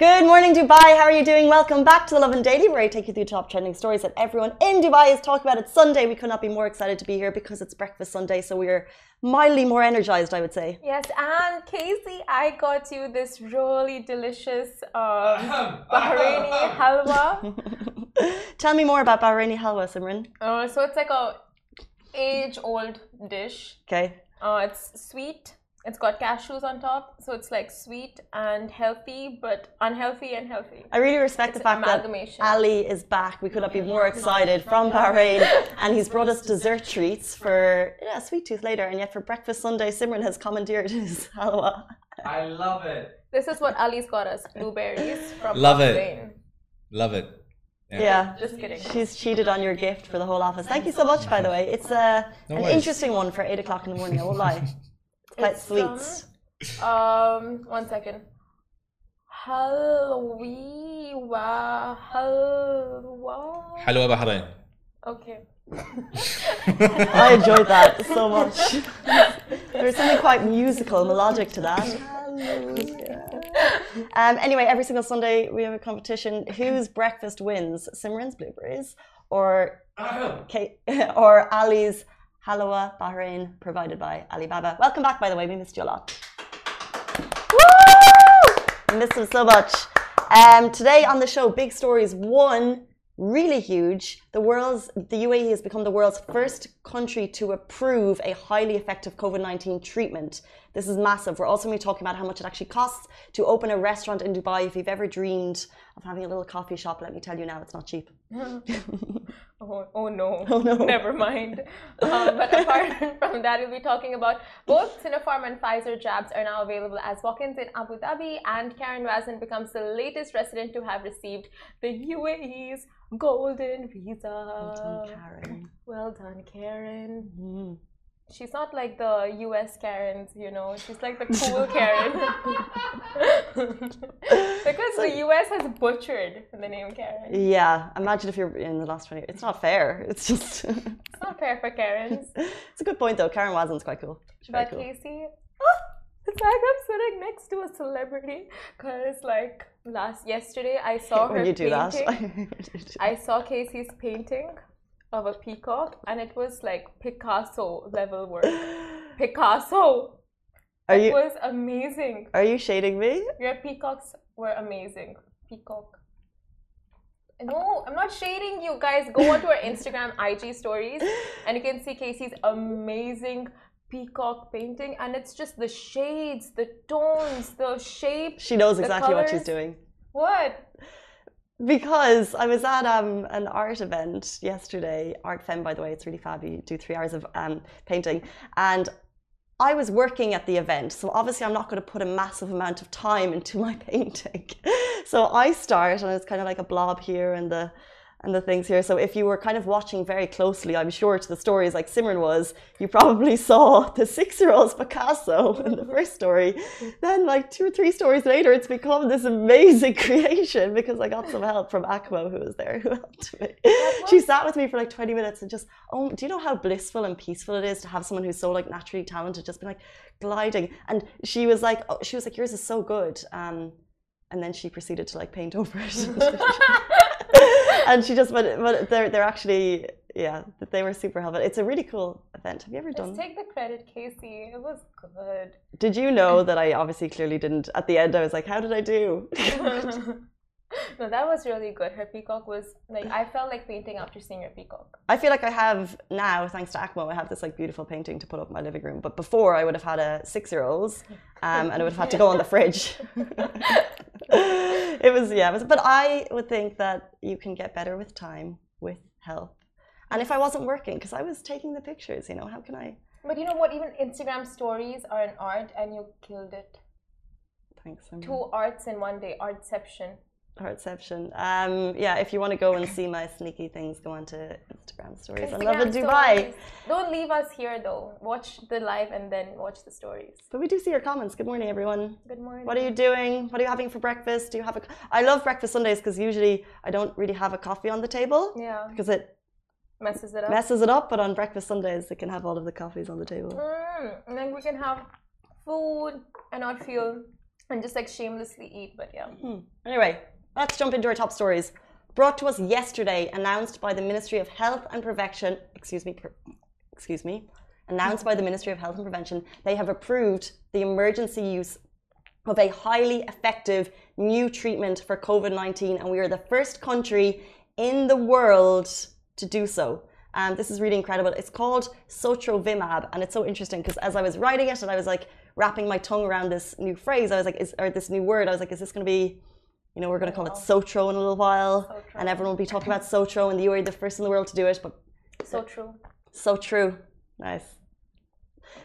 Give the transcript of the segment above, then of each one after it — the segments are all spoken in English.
Good morning, Dubai. How are you doing? Welcome back to the Lovin Daily, where I take you through top trending stories that everyone in Dubai is talking about. It's Sunday. We could not be more excited to be here because it's Breakfast Sunday, so we're mildly more energized, I would say. Yes, and Casey, I got you this really delicious um, Bahraini halwa. Tell me more about Bahraini halwa, Simran. Uh, so it's like a age-old dish. Okay. Uh, it's sweet. It's got cashews on top, so it's like sweet and healthy, but unhealthy and healthy. I really respect It's the fact that. Ali is back. We could not be more excited from Bahrain, and he's brought us dessert treats for yeah, sweet tooth later. And yet for breakfast Sunday, Simran has commandeered his halwa. I love it. This is what Ali's got us: blueberries from Love it. Bahrain. Love it. Yeah. Just kidding. She's cheated on your gift for the whole office. Thank you so much, by the way. It's uh, No an worries. interesting one for 8 o'clock in the morning, I won't lie. but sweets. Um, one second. Halwi Hello. halwa. Halwa Bahrain. Okay. I enjoyed that so much. There's something quite musical, melodic to that. Um, anyway, every single Sunday we have a competition. Whose breakfast wins? Simran's blueberries or Kate, or Ali's halwa Bahrain provided by Alibaba. Welcome back, by the way. We missed you a lot. Woo! Missed him so much. Um, today on the show, big stories. One, really huge. The world's the UAE has become the world's first country to approve a highly effective COVID nineteen treatment. This is massive. We're also going to be talking about how much it actually costs to open a restaurant in Dubai. If you've ever dreamed of having a little coffee shop, let me tell you now, it's not cheap. Oh, oh no. Oh, no. Never mind. Um, but apart from that, we'll be talking about both Sinopharm and Pfizer jabs are now available as walk-ins in Abu Dhabi, and Karen Wazen becomes the latest resident to have received the UAE's golden visa. Well done, Karen. Well done, Karen. Mm. She's not like the US Karens, you know. She's like the cool Karen. because the US has butchered the name Karen. Yeah, imagine if you're in the last 20 It's not fair. It's just. It's not fair for Karens. it's a good point, though. Karen Wazen's quite cool. She's But cool. Casey, oh, it's like I'm sitting next to a celebrity. Cause like last yesterday, I saw her when you do painting. that. I saw Casey's painting of a peacock, and it was like Picasso level work. Picasso. Are It was amazing. are you shading me? Your peacocks were amazing. Peacock. No, I'm not shading you guys. Go onto our Instagram IG stories and you can see Casey's amazing peacock painting and it's just the shades, the tones, the shape. She knows exactly what she's doing. What? Because I was at um, an art event yesterday, Art Fem, by the way, it's really fab. You do three hours of um, painting. And I was working at the event, so obviously I'm not going to put a massive amount of time into my painting. So I start, and it's kind of like a blob here and the and the things here. So if you were kind of watching very closely, I'm sure to the stories like Simran was, you probably saw the six-year-old's Picasso in the first story. Then like two or three stories later, it's become this amazing creation because I got some help from Akmo who was there who helped me. She sat with me for like 20 minutes and just, oh, do you know how blissful and peaceful it is to have someone who's so like naturally talented just be like gliding? And she was like, oh, she was like, yours is so good. Um, and then she proceeded to like paint over it. and she just, but, but they're, they're actually, yeah, they were super helpful. It's a really cool event. Have you ever done? Let's take the credit, Casey. It was good. Did you know that I obviously clearly didn't? At the end, I was like, how did I do? no, that was really good. Her peacock was like I felt like painting after seeing your peacock. I feel like I have now, thanks to Acmo, I have this like beautiful painting to put up in my living room. But before, I would have had a six-year-old, um, and it would have had to go on the fridge. it was yeah, it was, but I would think that you can get better with time, with help. And if I wasn't working, because I was taking the pictures, you know, how can I? But you know what? Even Instagram stories are an art, and you killed it. Thanks. Two arts in one day. Artception. Heartception. Um, yeah, if you want to go and see my sneaky things, go onto Instagram stories. I love it, Dubai. stories. Don't leave us here though. Watch the live and then watch the stories. But we do see your comments. Good morning, everyone. Good morning. What are you doing? What are you having for breakfast? Do you have a? I love breakfast Sundays because usually I don't really have a coffee on the table Yeah, because it messes it up. messes it up. But on breakfast Sundays, they can have all of the coffees on the table. Mm, and then we can have food and not feel and just like shamelessly eat. But yeah, Anyway, let's jump into our top stories. Brought to us yesterday, announced by the Ministry of Health and Prevention. Excuse me. Excuse me. Announced by the Ministry of Health and Prevention, they have approved the emergency use of a highly effective new treatment for COVID 19, and we are the first country in the world to do so. And this is really incredible. It's called Sotrovimab, and it's so interesting because as I was writing it and I was like wrapping my tongue around this new phrase, I was like, is, or this new word, I was like, is this going to be, you know, we're going to call it Sotro in a little while, Sotro. and everyone will be talking about Sotro, and you are the first in the world to do it, but so true. so true. Nice.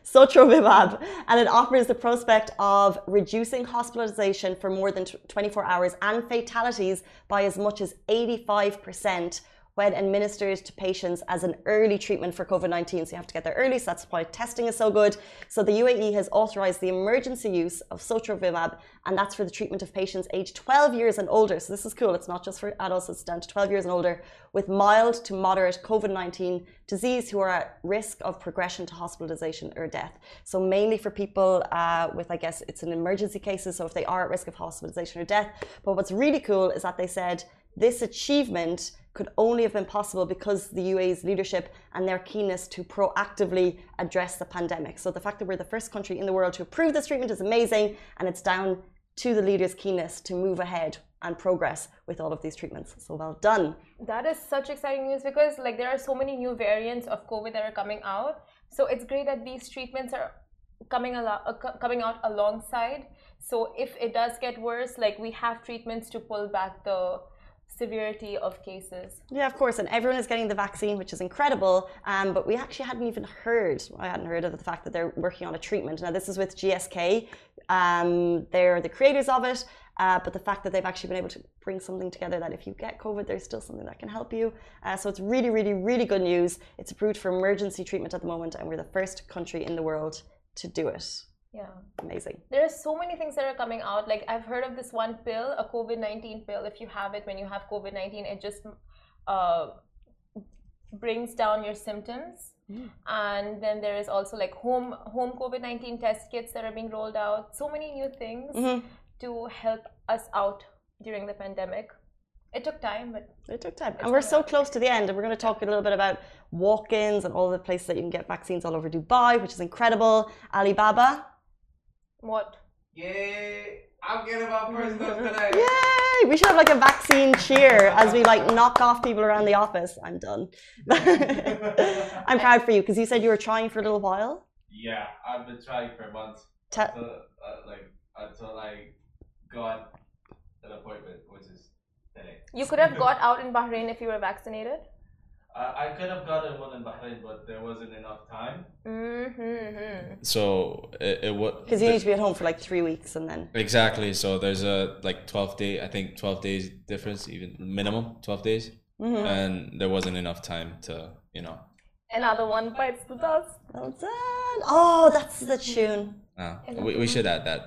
Sotrovimab, and it offers the prospect of reducing hospitalization for more than 24 hours and fatalities by as much as 85% when administered to patients as an early treatment for COVID 19. So you have to get there early, so that's why testing is so good. So the UAE has authorized the emergency use of Sotrovimab, and that's for the treatment of patients aged 12 years and older. So this is cool. It's not just for adults, it's down to 12 years and older with mild to moderate COVID 19 disease who are at risk of progression to hospitalization or death. So mainly for people uh, with, I guess, it's an emergency cases. So if they are at risk of hospitalization or death. But what's really cool is that they said this achievement could only have been possible because the UAE's leadership and their keenness to proactively address the pandemic. So the fact that we're the first country in the world to approve this treatment is amazing, and it's down to the leaders' keenness to move ahead and progress with all of these treatments. So well done. That is such exciting news because like there are so many new variants of COVID that are coming out. So it's great that these treatments are coming al- uh, coming out alongside. So if it does get worse, like we have treatments to pull back the severity of cases. Yeah, of course, and everyone is getting the vaccine, which is incredible. Um, but we actually hadn't even heard. I hadn't heard of the fact that they're working on a treatment. Now, this is with GSK. Um, they're the creators of it. Uh, but the fact that they've actually been able to bring something together that if you get COVID, there's still something that can help you. Uh, so it's really, really, really good news. It's approved for emergency treatment at the moment, and we're the first country in the world to do it. Yeah. Amazing. There are so many things that are coming out. Like I've heard of this one pill, a COVID nineteen pill. If you have it when you have COVID nineteen, it just uh, brings down your symptoms. And then there is also like home home COVID nineteen test kits that are being rolled out. So many new things Mhm. to help us out during the pandemic. It took time, but It took time. And we're so close to the end, and we're going to talk a little bit about walk ins and all the places that you can get vaccines all over Dubai, which is incredible. Alibaba. What? Yay! I'm getting my first dose today. Yay! We should have like a vaccine cheer as we like knock off people around the office. I'm done. I'm proud for you because you said you were trying for a little while. Yeah, I've been trying for months. Ta- until, uh, like until I got an appointment, which is today. You could have got out in Bahrain if you were vaccinated. I could have gotten one in Bahrain, but there wasn't enough time. Mm-hmm. So it, it what Because you need to be at home for like three weeks and then. exactly. So there's a like 12 day, I think 12 days difference, even minimum 12 days, Mm-hmm. and there wasn't enough time to you know. Another one bites the dust. Well done. Oh, that's the tune. Uh, we, we should add that.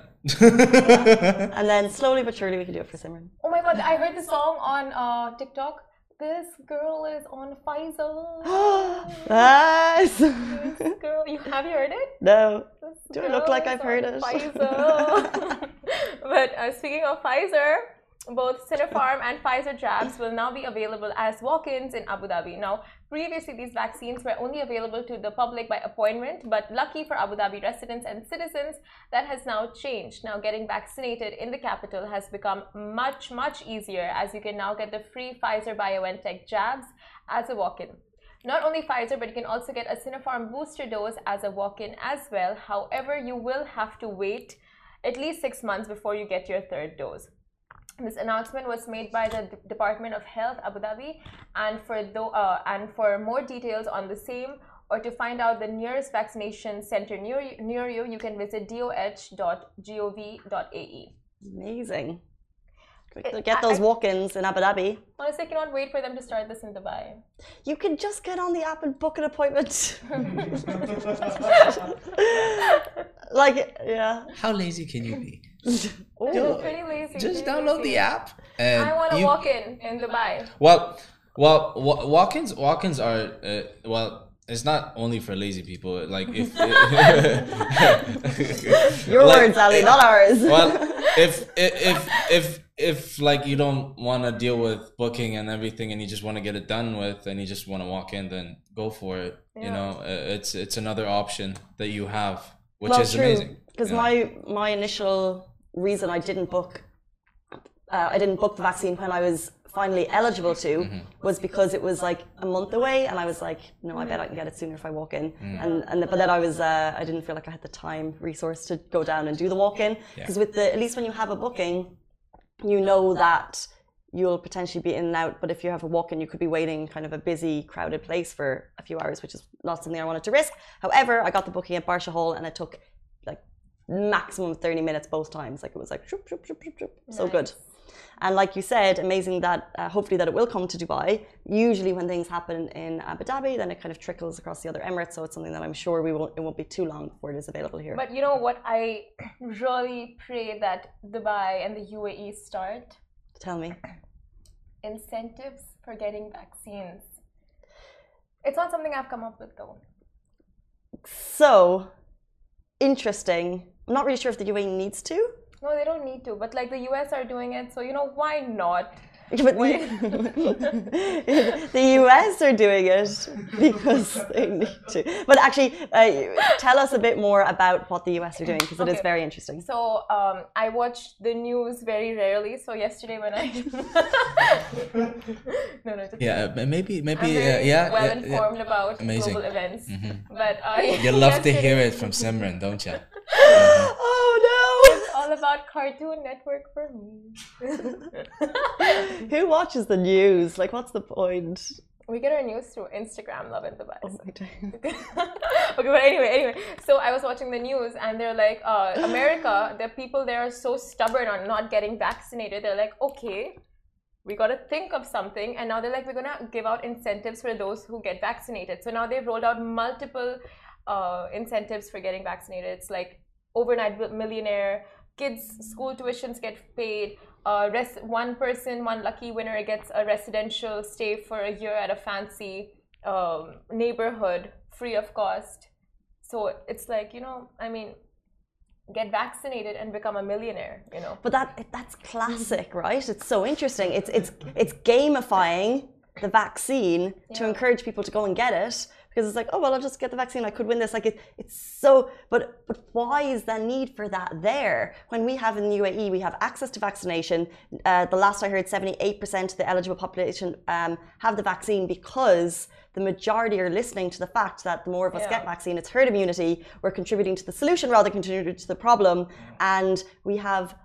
And then slowly but surely we can do it for Simran. Oh my god, I heard the song on uh, TikTok. This girl is on Pfizer. nice. This girl, you have you heard it? no. This Do I look like I've heard it? Pfizer. but uh, speaking of Pfizer, both Sinopharm and Pfizer jabs will now be available as walk-ins in Abu Dhabi. Now, previously these vaccines were only available to the public by appointment, but lucky for Abu Dhabi residents and citizens, that has now changed. Now, getting vaccinated in the capital has become much, much easier as you can now get the free Pfizer BioNTech jabs as a walk-in. Not only Pfizer, but you can also get a Sinopharm booster dose as a walk-in as well. However, you will have to wait at least six months before you get your third dose. This announcement was made by the D- Department of Health Abu Dhabi, and for tho- uh, and for more details on the same or to find out the nearest vaccination center near you, near you, you can visit doh.gov.ae. Amazing. It- Quick, Get those I- walk-ins in Abu Dhabi. Honestly, I cannot wait for them to start this in Dubai. You can just get on the app and book an appointment. like, yeah. How lazy can you be? Ooh. Don't- Pretty lazy. Just pretty download lazy. the app. And I want to walk in in Dubai. Well, well, wa- walk-ins, walk-ins are uh, well. it's not only for lazy people. Like if Your Like, words, Ali, not ours. well, if if if if like you don't want to deal with booking and everything, and you just want to get it done with, and you just want to walk in, then go for it. You know, Uh, it's it's another option that you have, which well, is true. amazing. Because Yeah. my my initial reason I didn't book, uh, I didn't book the vaccine when I was finally eligible to, Mm-hmm. was because it was like a month away, and I was like, no, I bet I can get it sooner if I walk in. Mm. And and but then I was uh, I didn't feel like I had the time resource to go down and do the walk in because with the at least when you have a booking, you know that you'll potentially be in and out. But if you have a walk in, you could be waiting kind of a busy, crowded place for a few hours, which is not something I wanted to risk. However, I got the booking at Barsha Hall, and it took maximum 30 minutes both times. Like it was like shoop, shoop, shoop, shoop, shoop. so good. And like you said, amazing that uh, hopefully that it will come to Dubai. Usually when things happen in Abu Dhabi, then it kind of trickles across the other Emirates. So it's something that I'm sure we won't. It won't be too long before it is available here. But you know what? I really pray that Dubai and the UAE start Tell me. incentives for getting vaccines. It's not something I've come up with though. So interesting. I'm not really sure if the UAE needs to. No, they don't need to, but like the US are doing it, so you know, why not? But the US are doing it because they need to. But actually, uh, tell us a bit more about what the US are doing because it is very interesting. So um, I watch the news very rarely. So yesterday when I no no just Yeah, uh, maybe maybe I'm uh, yeah, well yeah, yeah. informed about Amazing. global events. Mhm. But uh, You love to hear it from Simran, don't you? Oh no! It's all about Cartoon Network for me. Who watches the news? Like, what's the point? we get our news through Instagram, Lovin Dubai. Oh my okay, but anyway, anyway. So I was watching the news, and they're like, uh, America, the people there are so stubborn on not getting vaccinated. They're like, okay, we got to think of something, and now they're like, we're gonna give out incentives for those who get vaccinated. So now they've rolled out multiple uh, incentives for getting vaccinated. It's like overnight millionaire, kids' school tuitions get paid. Uh, res- one person, one lucky winner gets a residential stay for a year at a fancy um, neighborhood free of cost. So it's like, you know, I mean, get vaccinated and become a millionaire, you know. But that that's classic, right? It's so interesting. It's it's it's gamifying the vaccine to encourage people to go and get it because it's like, oh well, I'll just get the vaccine. I could win this. Like it, it's so. But but why is the need for that there when we have in the UAE we have access to vaccination? Uh, the last I heard, seventy eight percent of the eligible population um, have the vaccine because the majority are listening to the fact that the more of us Yeah. get vaccine, it's herd immunity. We're contributing to the solution rather than contributing to the problem, and we have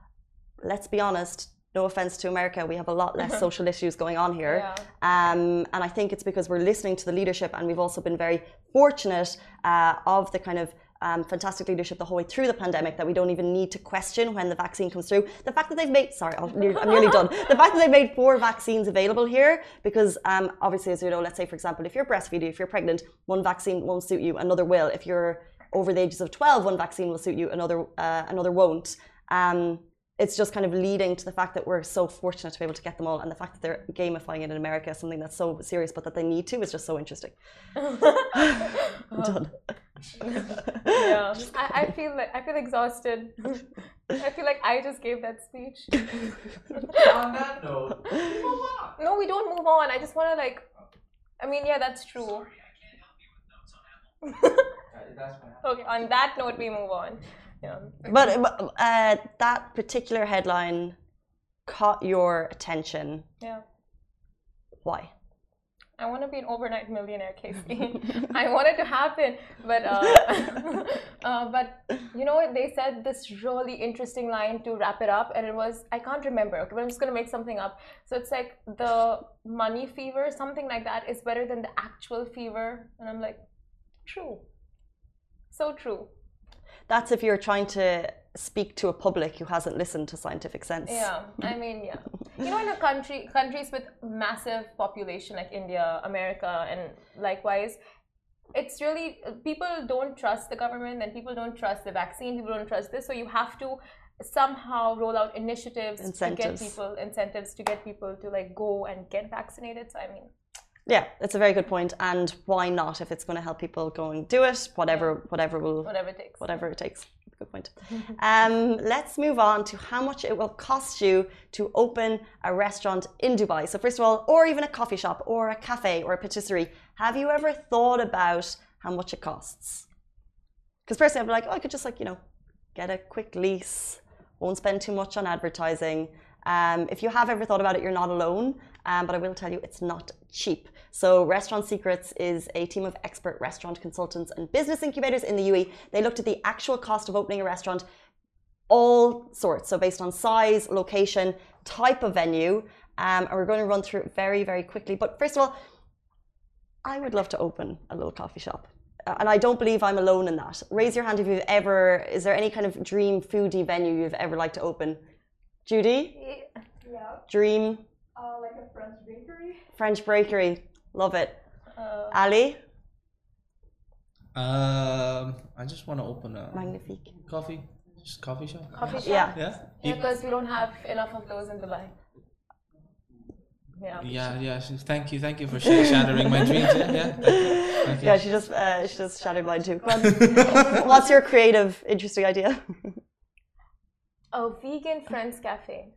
let's be honest, no offense to America, we have a lot less social issues going on here. Yeah. Um, and I think it's because we're listening to the leadership, and we've also been very fortunate uh, of the kind of um, fantastic leadership the whole way through the pandemic that we don't even need to question when the vaccine comes through. The fact that they've made, sorry, I'm nearly done. The fact that they've made four vaccines available here, because um, obviously, as you know, let's say, for example, if you're breastfeeding, if you're pregnant, one vaccine won't suit you, another will. If you're over the ages of 12, one vaccine will suit you, another, uh, another won't. Um, it's just kind of leading to the fact that we're so fortunate to be able to get them all, and the fact that they're gamifying it in America is something that's so serious, but that they need to is just so interesting. I'm done. yeah. I, I feel like I feel exhausted. I feel like I just gave that speech. On that note, move on. No, we don't move on. I just want to like. I mean, yeah, that's true. That's fine. Okay, on that note, we move on. Yeah. But but, uh, that particular headline caught your attention. Yeah. Why? I want to be an overnight millionaire, Casey. I want it to happen, but uh, uh, but you know what? They said this really interesting line to wrap it up, and it was I can't remember. Okay, but I'm just gonna make something up. So it's like the money fever, something like that, is better than the actual fever, and I'm like, true, so true. That's if you're trying to speak to a public who hasn't listened to scientific sense. Yeah, I mean, yeah. You know, in a country, countries with massive population like India, America, and likewise, it's really people don't trust the government, and people don't trust the vaccine. People don't trust this, so you have to somehow roll out initiatives to get people incentives to get people to like go and get vaccinated. So I mean, Yeah, it's a very good point. And why not? If it's going to help people go and do it, whatever, whatever will, Whatever it takes. whatever it takes. Good point. Um, let's move on to how much it will cost you to open a restaurant in Dubai. So, first of all, or even a coffee shop, or a cafe, or a patisserie. Have you ever thought about how much it costs? Because personally, I'd be like, oh, I could just like you know, get a quick lease. Won't spend too much on advertising. Um, if you have ever thought about it, you're not alone. Um, but I will tell you, it's not cheap. So, Restaurant Secrets is a team of expert restaurant consultants and business incubators in the UAE. They looked at the actual cost of opening a restaurant, all sorts. So, based on size, location, type of venue. Um, and we're going to run through it very, very quickly. But first of all, I would love to open a little coffee shop. Uh, And I don't believe I'm alone in that. Raise your hand if you've ever, is there any kind of dream foodie venue you've ever liked to open? Judy? Yeah, Dream uh, like a French bakery. French bakery. Love it. Uh, Ali? Um, I just want to open a Magnifique. coffee, just coffee shop. coffee shop. Yeah. Yeah. Yeah, because we don't have enough of those in Dubai. Yeah. Yeah, yeah. Thank you, thank you for sh- shattering my dreams. Yeah, yeah. Thank you. Yeah, she just uh, she just shattered mine too. What's your creative, interesting idea? Oh, vegan Friends cafe.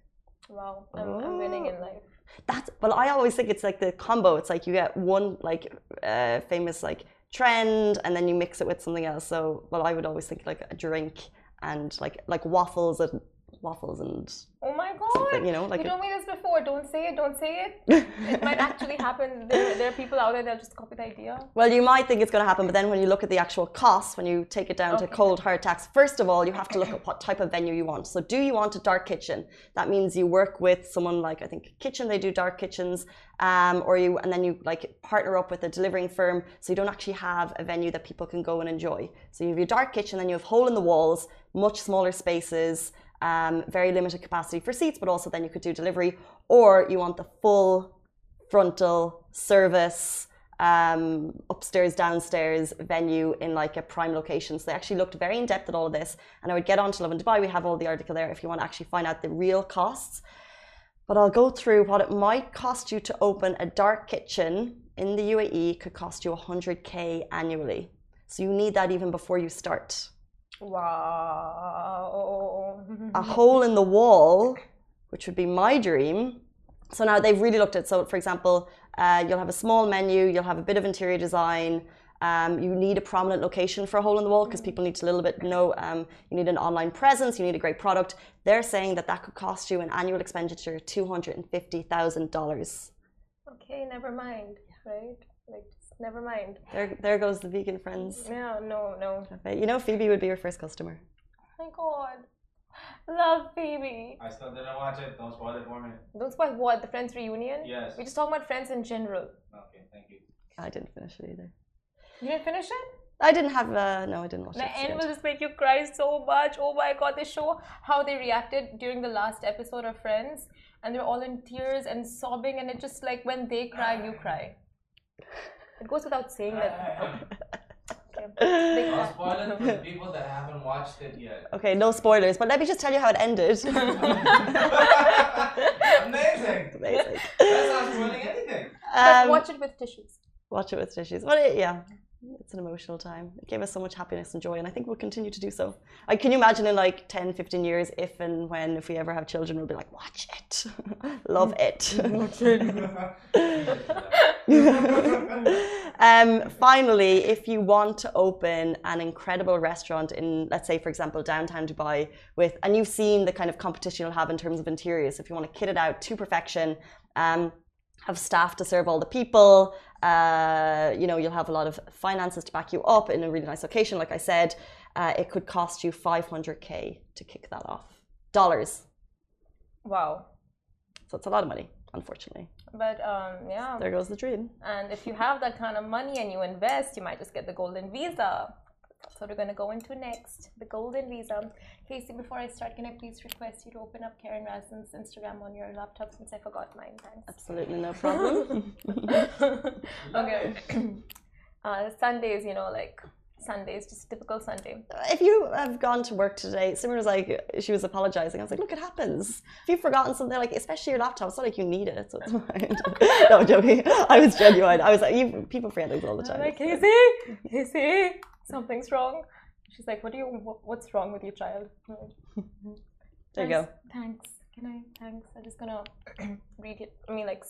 Wow, I'm, I'm winning in life. That's well, I always think it's like the combo. It's like you get one like uh, famous like trend, and then you mix it with something else. So, well, I would always think like a drink and like like waffles and waffles and Oh my god! you know, like you told me this before. Don't say it. Don't say it. it might actually happen. There, there are people out there that just copy the idea. Well, you might think it's going to happen, but then when you look at the actual costs, when you take it down to cold hard tax, first of all, you have to look at what type of venue you want. So, do you want a dark kitchen? That means you work with someone like I think Kitchen. They do dark kitchens, um, or you and then you like partner up with a delivering firm, so you don't actually have a venue that people can go and enjoy. So you have your dark kitchen, then you have hole in the walls, much smaller spaces. Um, very limited capacity for seats, but also then you could do delivery, or you want the full frontal service um, upstairs, downstairs venue in like a prime location. So they actually looked very in depth at all of this. And I would get on to Lovin Dubai. We have all the article there if you want to actually find out the real costs. But I'll go through what it might cost you to open a dark kitchen in the UAE could cost you 100k annually. So you need that even before you start. Wow. a hole in the wall, which would be my dream. So now they've really looked at. So, for example, uh, you'll have a small menu, you'll have a bit of interior design. Um, you need a prominent location for a hole in the wall because people need to a little bit know. Um, you need an online presence. You need a great product. They're saying that that could cost you an annual expenditure of two hundred and fifty thousand dollars. Okay, never mind. Right? Like, never mind. There, there goes the vegan friends. Yeah, no, no. cafe. You know, Phoebe would be your first customer. my god. Love Phoebe. I still didn't watch it. Don't spoil it for me. Don't spoil what? The Friends reunion? Yes. We're just talking about Friends in general. Okay, thank you. I didn't finish it either. You didn't finish it? I didn't have. Uh, no, I didn't watch it. The it. end will just make you cry so much. Oh my god, they show how they reacted during the last episode of Friends, and they're all in tears and sobbing, and it just like when they cry, you cry. It goes without saying that. Okay. Big Don't spoil it for the people that haven't watched it yet. Okay, no spoilers, but let me just tell you how it ended. Amazing. Amazing. That's not spoiling anything. But Um, watch it with tissues. watch it with tissues. Well, it, yeah, it's an emotional time. It gave us so much happiness and joy, and I think we'll continue to do so. Like, can you imagine in like 10, 15 years, if and when, if we ever have children, we'll be like, watch it, love it. um, finally, if you want to open an incredible restaurant in, let's say, for example, downtown Dubai, with and you've seen the kind of competition you'll have in terms of interiors. If you want to kit it out to perfection, um, have staff to serve all the people. Uh, you know, you'll have a lot of finances to back you up in a really nice location. Like I said, uh, it could cost you 500k to kick that off. Dollars. Wow. So it's a lot of money, unfortunately. But um, yeah. There goes the dream. And if you have that kind of money and you invest, you might just get the golden visa. That's what we're going to go into next the golden visa. Casey, before I start, can I please request you to open up Karen Rasmussen's Instagram on your laptop since I forgot mine? Thanks. Absolutely no problem. okay. uh, Sundays, you know, like Sundays, just a typical Sunday. If you have gone to work today, Simran was like, she was apologizing. I was like, look, it happens. If you've forgotten something, like, especially your laptop, it's not like you need it, so it's fine. no, I'm joking. I was genuine. I was like, you, people forget things all the I'm time. like, Casey, Casey, something's wrong. She's like, what do you, what's wrong with your child? There you go. Thanks. Can I? Thanks. I'm just gonna read it. I mean, like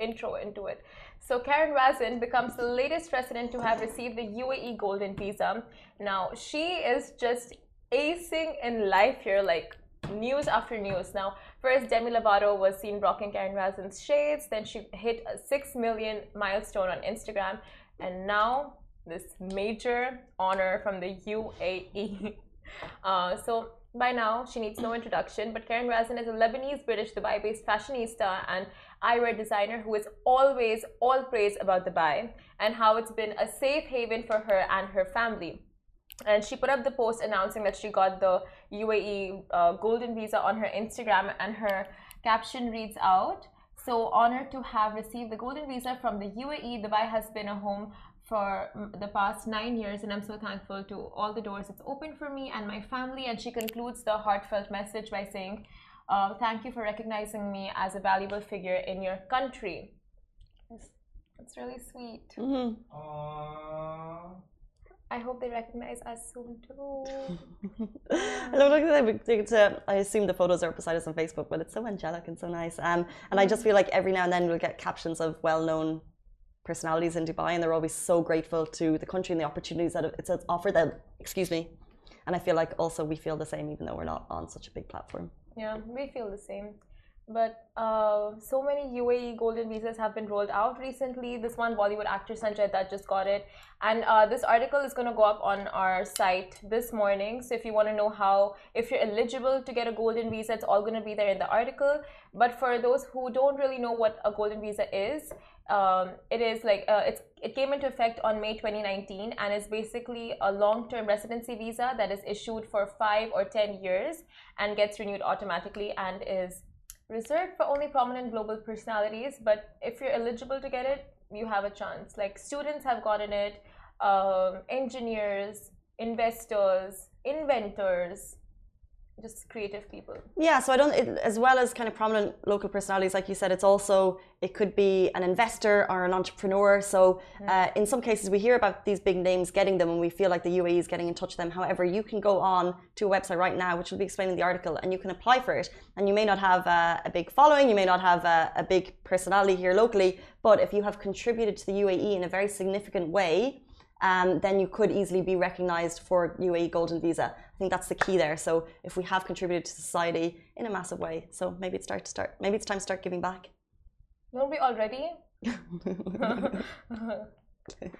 intro into it. So Karen Wazen becomes the latest resident to have received the UAE Golden Visa. Now she is just acing in life here, like news after news. Now, first Demi Lovato was seen rocking Karen Wazen's shades. Then she hit a six million milestone on Instagram, and now this major honor from the UAE. Uh, so by now, she needs no introduction, but Karen Wazen is a Lebanese British Dubai based fashionista and eyewear designer who is always all praise about Dubai and how it's been a safe haven for her and her family. And she put up the post announcing that she got the UAE uh, Golden Visa on her Instagram, and her caption reads out So, honored to have received the Golden Visa from the UAE. Dubai has been a home for mm, the past nine years, and I'm so thankful to all the doors it's opened for me and my family. And she concludes the heartfelt message by saying, uh, Thank you for recognizing me as a valuable figure in your country. It's, it's really sweet. Mhm. Aww. I hope they recognize us soon too. I love looking at that. It's, uh, I assume the photos are beside us on Facebook, but it's so angelic and so nice. Um, and I just feel like every now and then we'll get captions of well-known personalities in Dubai, and they're always so grateful to the country and the opportunities that it's offered them. Excuse me. And I feel like also we feel the same, even though we're not on such a big platform. Yeah, we feel the same. But uh, so many UAE golden visas have been rolled out recently. This one Bollywood actor Sanjay Dutt just got it, and uh, this article is going to go up on our site this morning. So if you want to know how, if you're eligible to get a golden visa, it's all going to be there in the article. But for those who don't really know what a golden visa is, um, it is like uh, it came into effect on May 2019 and is basically a long-term residency visa that is issued for five or ten years and gets renewed automatically and is reserved for only prominent global personalities. But if you're eligible to get it, you have a chance. Like students have gotten it, um, engineers, investors, inventors, just creative people. Yeah, so I don't, it, as well as kind of prominent local personalities, like you said, it's also, it could be an investor or an entrepreneur. So uh, in some cases, we hear about these big names getting them and we feel like the UAE is getting in touch with them. However, you can go on to a website right now, which will be explaining the article, and you can apply for it. And you may not have uh, a big following, you may not have a, a big personality here locally, but if you have contributed to the UAE in a very significant way, um, then you could easily be recognized for UAE Golden Visa. I think that's the key there. So if we have contributed to society in a massive way, so maybe it's start to start. Maybe it's time to start giving back. Don't we already?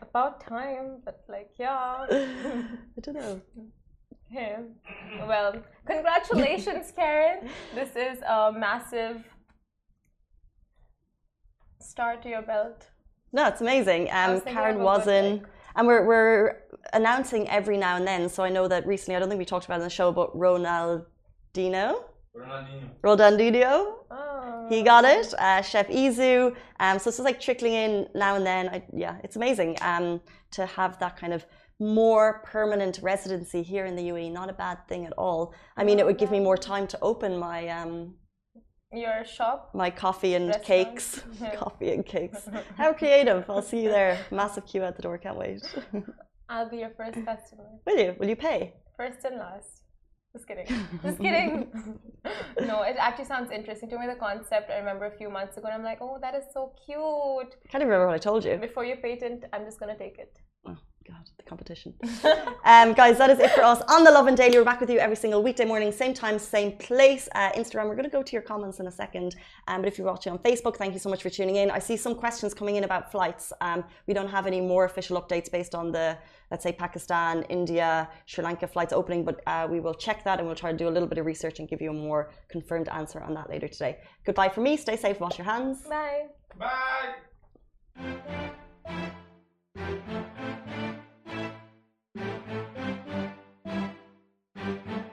About time, but like, yeah. I don't know. Okay. Well, congratulations, Karen. This is a massive start to your belt. No, it's amazing. Um, Karen was in, like- and we're we're announcing every now and then. So I know that recently, I don't think we talked about it in the show, but Ronaldinho, Ronaldinho. Ronaldinho, Oh. he got it. Uh, Chef Izu. Um, so it's just like trickling in now and then. I, yeah, it's amazing um, to have that kind of more permanent residency here in the UAE. Not a bad thing at all. I mean, it would give me more time to open my um, Your shop? my coffee and Restaurant. cakes. Coffee and cakes. How creative! I'll see you there. Massive queue at the door. Can't wait. I'll be your first customer. Will you? Will you pay? First and last. Just kidding. Just kidding. no, it actually sounds interesting. To me, the concept I remember a few months ago, and I'm like, oh, that is so cute. I can't remember what I told you. Before you patent, I'm just gonna take it. Oh God, the competition. um, guys, that is it for us on the Lovin Daily. We're back with you every single weekday morning, same time, same place. Uh, Instagram. We're going to go to your comments in a second. Um, but if you're watching on Facebook, thank you so much for tuning in. I see some questions coming in about flights. Um, we don't have any more official updates based on the, let's say, Pakistan, India, Sri Lanka flights opening, but uh, we will check that and we'll try to do a little bit of research and give you a more confirmed answer on that later today. Goodbye for me. Stay safe. Wash your hands. Bye. Bye. Thank you.